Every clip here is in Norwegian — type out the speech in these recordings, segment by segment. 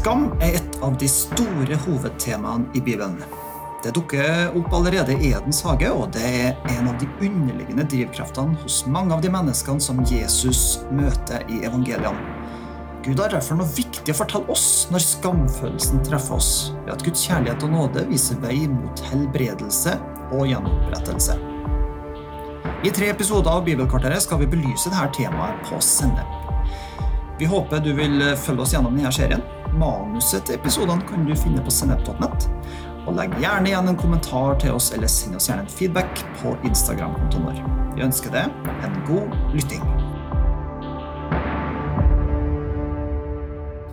Skam er et av de store hovedtemaene i Bibelen. Det dukker opp allerede i Edens hage, og det er en av de underliggende drivkreftene hos mange av de menneskene som Jesus møter i evangeliene. Gud har derfor noe viktig å fortelle oss når skamfølelsen treffer oss, ved at Guds kjærlighet og nåde viser vei mot helbredelse og gjenopprettelse. I tre episoder av Bibelkvarteret skal vi belyse dette temaet på sende. Vi håper du vil følge oss gjennom denne serien. Manuset til episodene kan du finne på sennep.nett. Og legg gjerne igjen en kommentar til oss, eller send oss gjerne en feedback på Instagram-kontoen vår. Vi ønsker deg en god lytting.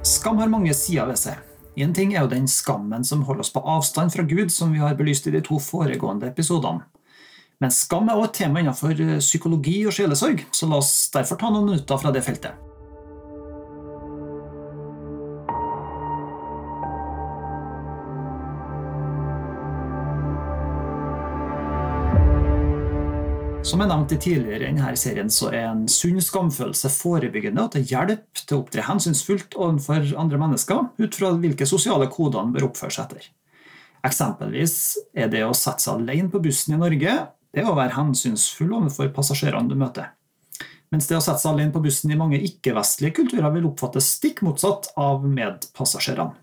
Skam har mange sider ved seg. En ting er jo den skammen som holder oss på avstand fra Gud, som vi har belyst i de to foregående episodene. Men skam er også et tema innenfor psykologi og sjelesorg, så la oss derfor ta noen minutter fra det feltet. Som jeg nevnte tidligere i denne serien, så er en sunn skamfølelse forebyggende og til hjelp til å opptre hensynsfullt overfor andre mennesker ut fra hvilke sosiale koder en bør oppføre seg etter. Eksempelvis er det å sette seg alene på bussen i Norge det er å være hensynsfull overfor passasjerene du møter. Mens det å sette seg alene på bussen i mange ikke-vestlige kulturer vil oppfattes stikk motsatt av medpassasjerene.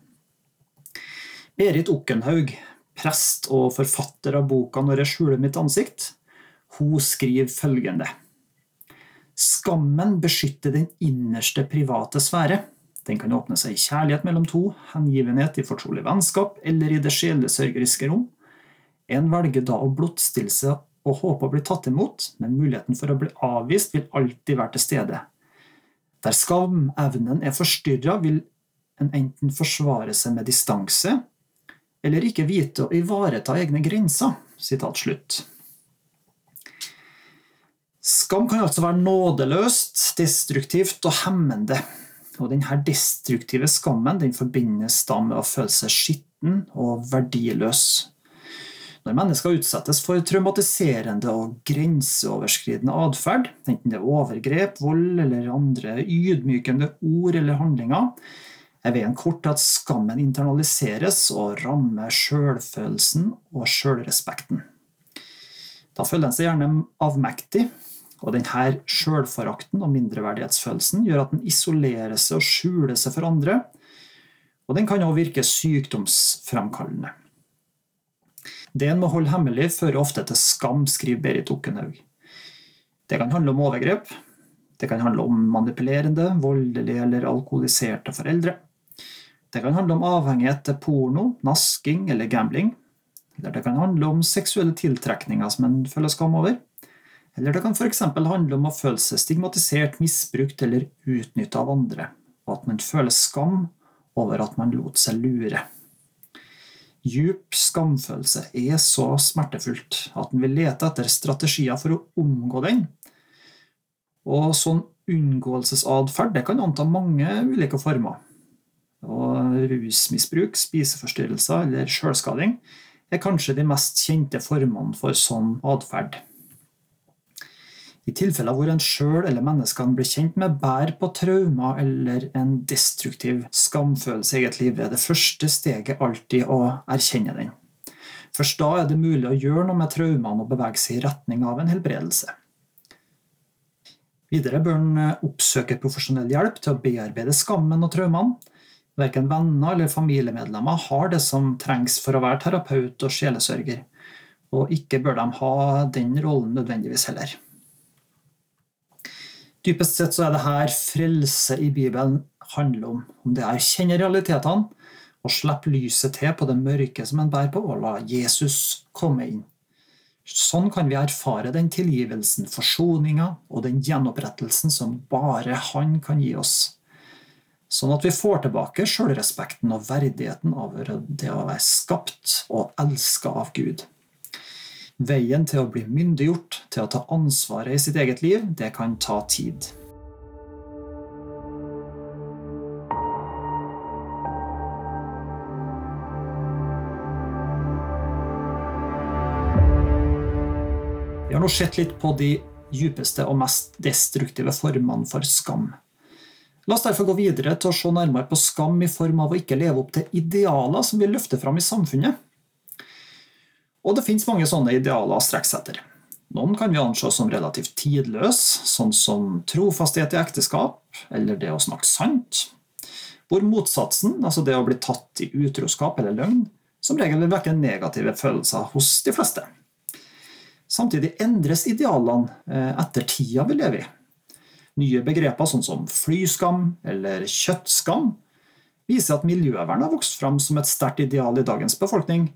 Berit Okkenhaug, prest og forfatter av boka 'Når jeg skjuler mitt ansikt', hun skriver følgende Skammen beskytter den innerste private sfære. Den kan åpne seg i kjærlighet mellom to, hengivenhet i fortrolig vennskap eller i det sjelesørgeriske rom. En velger da å blottstille seg og håpe å bli tatt imot, men muligheten for å bli avvist vil alltid være til stede. Der skamevnen er forstyrra, vil en enten forsvare seg med distanse eller ikke vite å ivareta egne grenser. Sitat slutt. Skam kan altså være nådeløst, destruktivt og hemmende. Og denne destruktive skammen den forbindes da med å føle seg skitten og verdiløs. Når mennesker utsettes for traumatiserende og grenseoverskridende atferd, enten det er overgrep, vold eller andre ydmykende ord eller handlinger, er veien kort til at skammen internaliseres og rammer sjølfølelsen og sjølrespekten. Da føler en seg gjerne avmektig og denne sjølforakten og mindreverdighetsfølelsen gjør at den isolerer seg og skjuler seg for andre, og den kan også virke sykdomsfremkallende. Det en må holde hemmelig, fører ofte til skam, skriver Berit Okkenhaug. Det kan handle om overgrep, det kan handle om manipulerende, voldelige eller alkoholiserte foreldre. Det kan handle om avhengighet til porno, nasking eller gambling. Eller det kan handle om seksuelle tiltrekninger som en føler skam over. Eller det kan f.eks. handle om å føle seg stigmatisert, misbrukt eller utnytta av andre, og at man føler skam over at man lot seg lure. Djup skamfølelse er så smertefullt at en vil lete etter strategier for å omgå den. Og sånn unngåelsesatferd kan anta mange ulike former. Og rusmisbruk, spiseforstyrrelser eller sjølskading er kanskje de mest kjente formene for sånn atferd. I tilfeller hvor en sjøl eller menneskene blir kjent med bærer på traumer eller en destruktiv skamfølelse i eget liv, er det første steget alltid å erkjenne den. Først da er det mulig å gjøre noe med traumene og bevege seg i retning av en helbredelse. Videre bør en oppsøke profesjonell hjelp til å bearbeide skammen og traumene. Verken venner eller familiemedlemmer har det som trengs for å være terapeut og sjelesørger, og ikke bør de ha den rollen nødvendigvis heller. Dypest sett så er det her frelse i Bibelen handler om. Om det er å kjenne realitetene og slippe lyset til på det mørke som en bærer på, og la Jesus komme inn. Sånn kan vi erfare den tilgivelsen, forsoninga og den gjenopprettelsen som bare Han kan gi oss. Sånn at vi får tilbake sjølrespekten og verdigheten over det å være skapt og elska av Gud. Veien til å bli myndiggjort, til å ta ansvaret i sitt eget liv, det kan ta tid. Vi har nå sett litt på de djupeste og mest destruktive formene for skam. La oss derfor gå videre til å se nærmere på skam i form av å ikke leve opp til idealer som vi løfter fram i samfunnet. Og det finnes mange sånne idealer å strekke seg etter. Noen kan vi anse som relativt tidløse, sånn som trofasthet i ekteskap eller det å snakke sant. Hvor motsatsen, altså det å bli tatt i utroskap eller løgn, som regel vil vekke negative følelser hos de fleste. Samtidig endres idealene eh, etter tida vi lever i. Nye begreper sånn som flyskam eller kjøttskam viser at miljøvern har vokst fram som et sterkt ideal i dagens befolkning,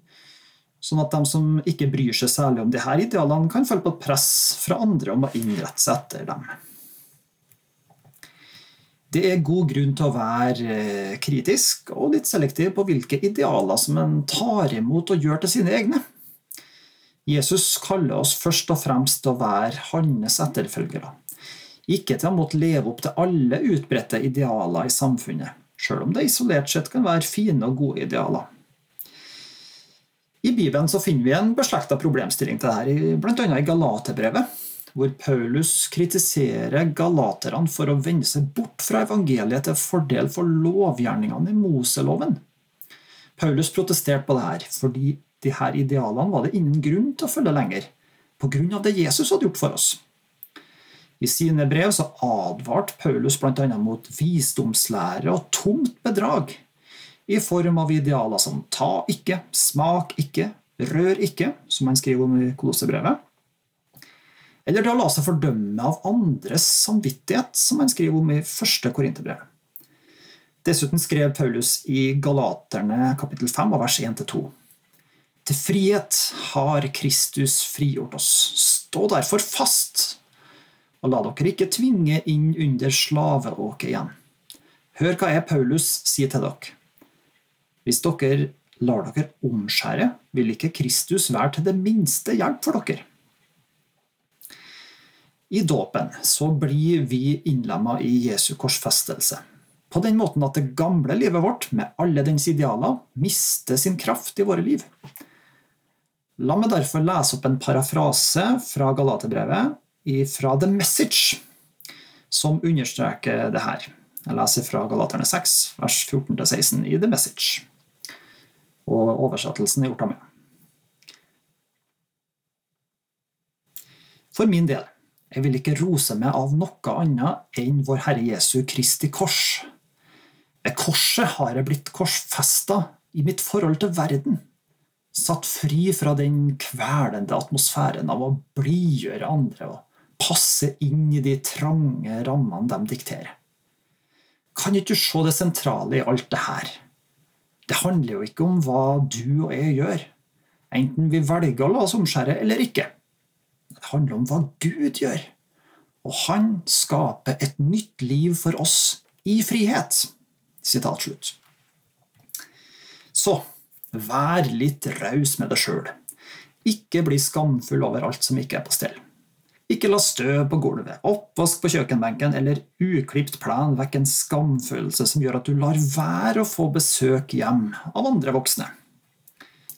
sånn at de som ikke bryr seg særlig om disse idealene, kan føle på et press fra andre om å innrette seg etter dem. Det er god grunn til å være eh, kritisk og litt selektiv på hvilke idealer som en tar imot og gjør til sine egne. Jesus kaller oss først og fremst til å være hans etterfølgere. Ikke til å måtte leve opp til alle utbredte idealer i samfunnet, sjøl om det isolert sett kan være fine og gode idealer. I Bibelen så finner vi en beslekta problemstilling til dette, bl.a. i Galaterbrevet, hvor Paulus kritiserer galaterne for å vende seg bort fra evangeliet til fordel for lovgjerningene i Moseloven. Paulus protesterte på dette fordi disse idealene var det ingen grunn til å følge lenger, pga. det Jesus hadde gjort for oss. I sine brev så advarte Paulus bl.a. mot visdomslære og tomt bedrag, i form av idealer som ta ikke, smak ikke, rør ikke, som han skriver om i Kolossebrevet. Eller det å la seg fordømme av andres samvittighet, som han skriver om i første Korinterbrev. Dessuten skrev Paulus i Galaterne kapittel 5 av vers 1-2. Til frihet har Kristus frigjort oss. Stå derfor fast og la dere ikke tvinge inn under slaveåket igjen. Hør hva jeg, Paulus, sier til dere. Hvis dere lar dere omskjære, vil ikke Kristus være til det minste hjelp for dere. I dåpen så blir vi innlemma i Jesu korsfestelse. På den måten at det gamle livet vårt, med alle dens idealer, mister sin kraft i våre liv. La meg derfor lese opp en parafrase fra Galaterbrevet fra The Message, som understreker det her. Jeg leser fra Galaterne 6, vers 14-16 i The Message. Og oversettelsen er gjort av meg. For min del, jeg vil ikke rose meg av noe annet enn vår Herre Jesu Kristi kors. Ved korset har jeg blitt korsfesta i mitt forhold til verden satt fri fra den kvelende atmosfæren av å blidgjøre andre og passe inn i de trange rammene de dikterer. Kan ikke du se det sentrale i alt det her? Det handler jo ikke om hva du og jeg gjør, enten vi velger å la oss omskjære eller ikke. Det handler om hva Gud gjør, og han skaper et nytt liv for oss i frihet. Sitat slutt. Så vær litt raus med deg sjøl. Ikke bli skamfull over alt som ikke er på stell. Ikke la støv på gulvet, oppvask på kjøkkenbenken eller uklipt plen vekk en skamfølelse som gjør at du lar være å få besøk hjem av andre voksne.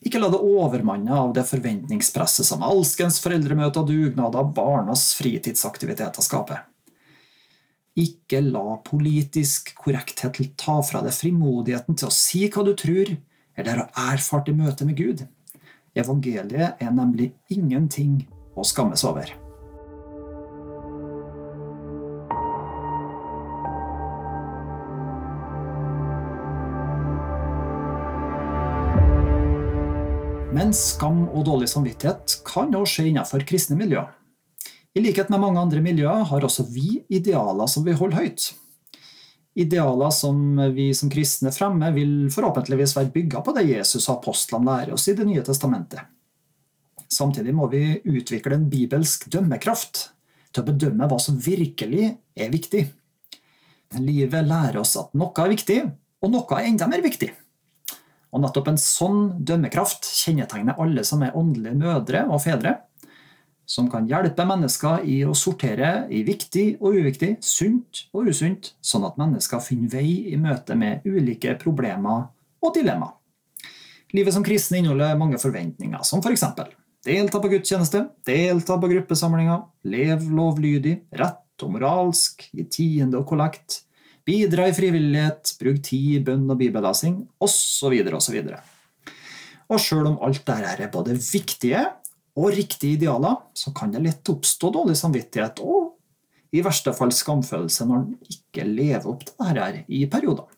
Ikke la det overmanne av det forventningspresset som alskens foreldremøter, dugnader barnas fritidsaktiviteter skaper. Ikke la politisk korrekthet ta fra deg frimodigheten til å si hva du tror, eller har erfart i møte med Gud. Evangeliet er nemlig ingenting å skammes over. Men skam og dårlig samvittighet kan også skje innenfor kristne miljøer. I likhet med mange andre miljøer har også vi idealer som vi holder høyt. Idealer som vi som kristne fremmer, vil forhåpentligvis være bygga på det Jesus og apostlene lærer oss i Det nye testamentet. Samtidig må vi utvikle en bibelsk dømmekraft til å bedømme hva som virkelig er viktig. Livet lærer oss at noe er viktig, og noe er enda mer viktig. Og nettopp en sånn dømmekraft kjennetegner alle som er åndelige mødre og fedre, som kan hjelpe mennesker i å sortere i viktig og uviktig, sunt og usunt, sånn at mennesker finner vei i møte med ulike problemer og dilemmaer. Livet som kristen inneholder mange forventninger, som f.eks. For delta på gudstjeneste, delta på gruppesamlinger, lev lovlydig, rett og moralsk, gi tiende og kollekt, Bidra i frivillighet, bruk tid bønn og bibellesing, osv. osv. Og sjøl om alt dette er både viktige og riktige idealer, så kan det lett oppstå dårlig samvittighet og i verste fall skamfølelse når en ikke lever opp til dette i perioder.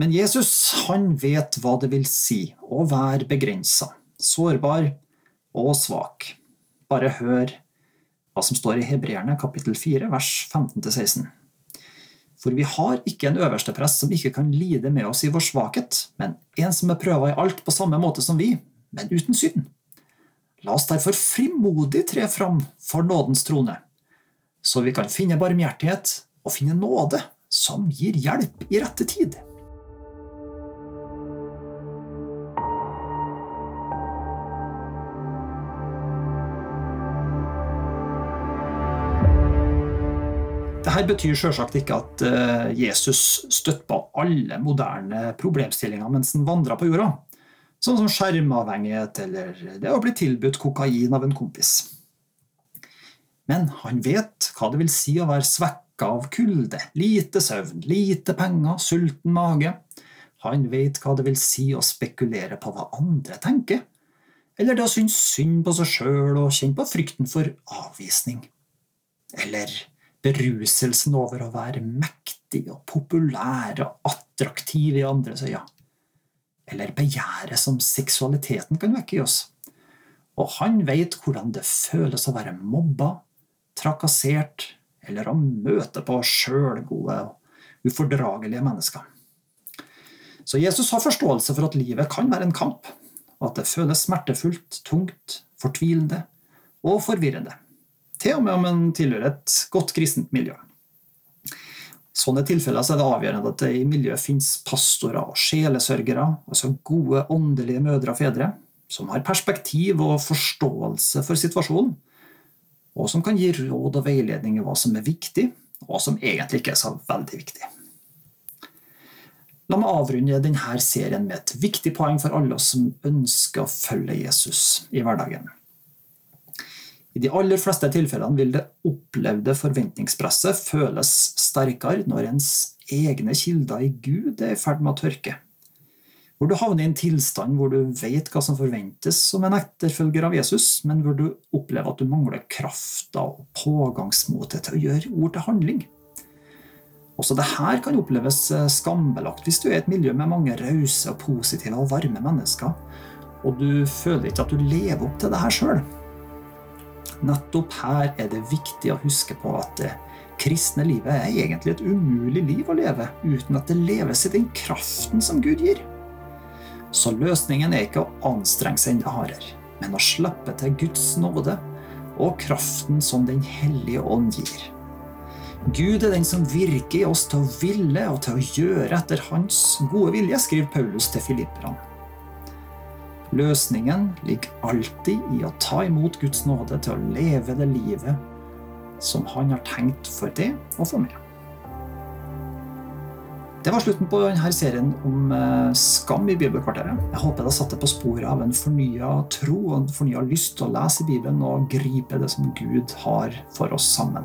Men Jesus han vet hva det vil si å være begrensa, sårbar og svak. Bare hør hva som står i Hebreerne kapittel 4 vers 15-16. For vi har ikke en øverste prest som ikke kan lide med oss i vår svakhet, men en som er prøva i alt på samme måte som vi, men uten synd. La oss derfor frimodig tre fram for nådens trone, så vi kan finne barmhjertighet og finne nåde som gir hjelp i rette tid. Dette betyr selvsagt ikke at eh, Jesus støtte på alle moderne problemstillinger mens han vandra på jorda, sånn som skjermavhengighet eller det å bli tilbudt kokain av en kompis. Men han vet hva det vil si å være svekka av kulde, lite søvn, lite penger, sulten mage. Han vet hva det vil si å spekulere på hva andre tenker, eller det å synes synd på seg sjøl og kjenne på frykten for avvisning. Eller beruselsen over å være mektig og populær og attraktiv i andres øyne. Eller begjæret som seksualiteten kan vekke i oss. Og han vet hvordan det føles å være mobba, trakassert eller å møte på sjølgode og ufordragelige mennesker. Så Jesus har forståelse for at livet kan være en kamp, og at det føles smertefullt, tungt, fortvilende og forvirrende til og med om en tilhører et godt kristent miljø. I sånne tilfeller er det avgjørende at det i miljøet finnes pastorer og sjelesørgere, altså gode åndelige mødre og fedre, som har perspektiv og forståelse for situasjonen, og som kan gi råd og veiledning i hva som er viktig, og hva som egentlig ikke er så veldig viktig. La meg avrunde denne serien med et viktig poeng for alle oss som ønsker å følge Jesus i hverdagen. I de aller fleste tilfellene vil det opplevde forventningspresset føles sterkere når ens egne kilder i Gud er i ferd med å tørke. Hvor du havner i en tilstand hvor du vet hva som forventes som en etterfølger av Jesus, men hvor du opplever at du mangler krafta og pågangsmotet til å gjøre ord til handling. Også dette kan oppleves skambelagt hvis du er i et miljø med mange rause, positive og varme mennesker, og du føler ikke at du lever opp til det her sjøl. Nettopp her er det viktig å huske på at det kristne livet er egentlig et umulig liv å leve uten at det leves i den kraften som Gud gir. Så løsningen er ikke å anstrenge seg enda hardere, men å slippe til Guds nåde og kraften som Den hellige ånd gir. Gud er den som virker i oss til å ville og til å gjøre etter Hans gode vilje, skriver Paulus til filipperne. Løsningen ligger alltid i å ta imot Guds nåde til å leve det livet som Han har tenkt for det og for meg. Det var slutten på denne serien om eh, skam i Bibelkvarteret. Jeg håper det satte på sporet av en fornya tro og en fornya lyst til å lese Bibelen og gripe det som Gud har for oss sammen.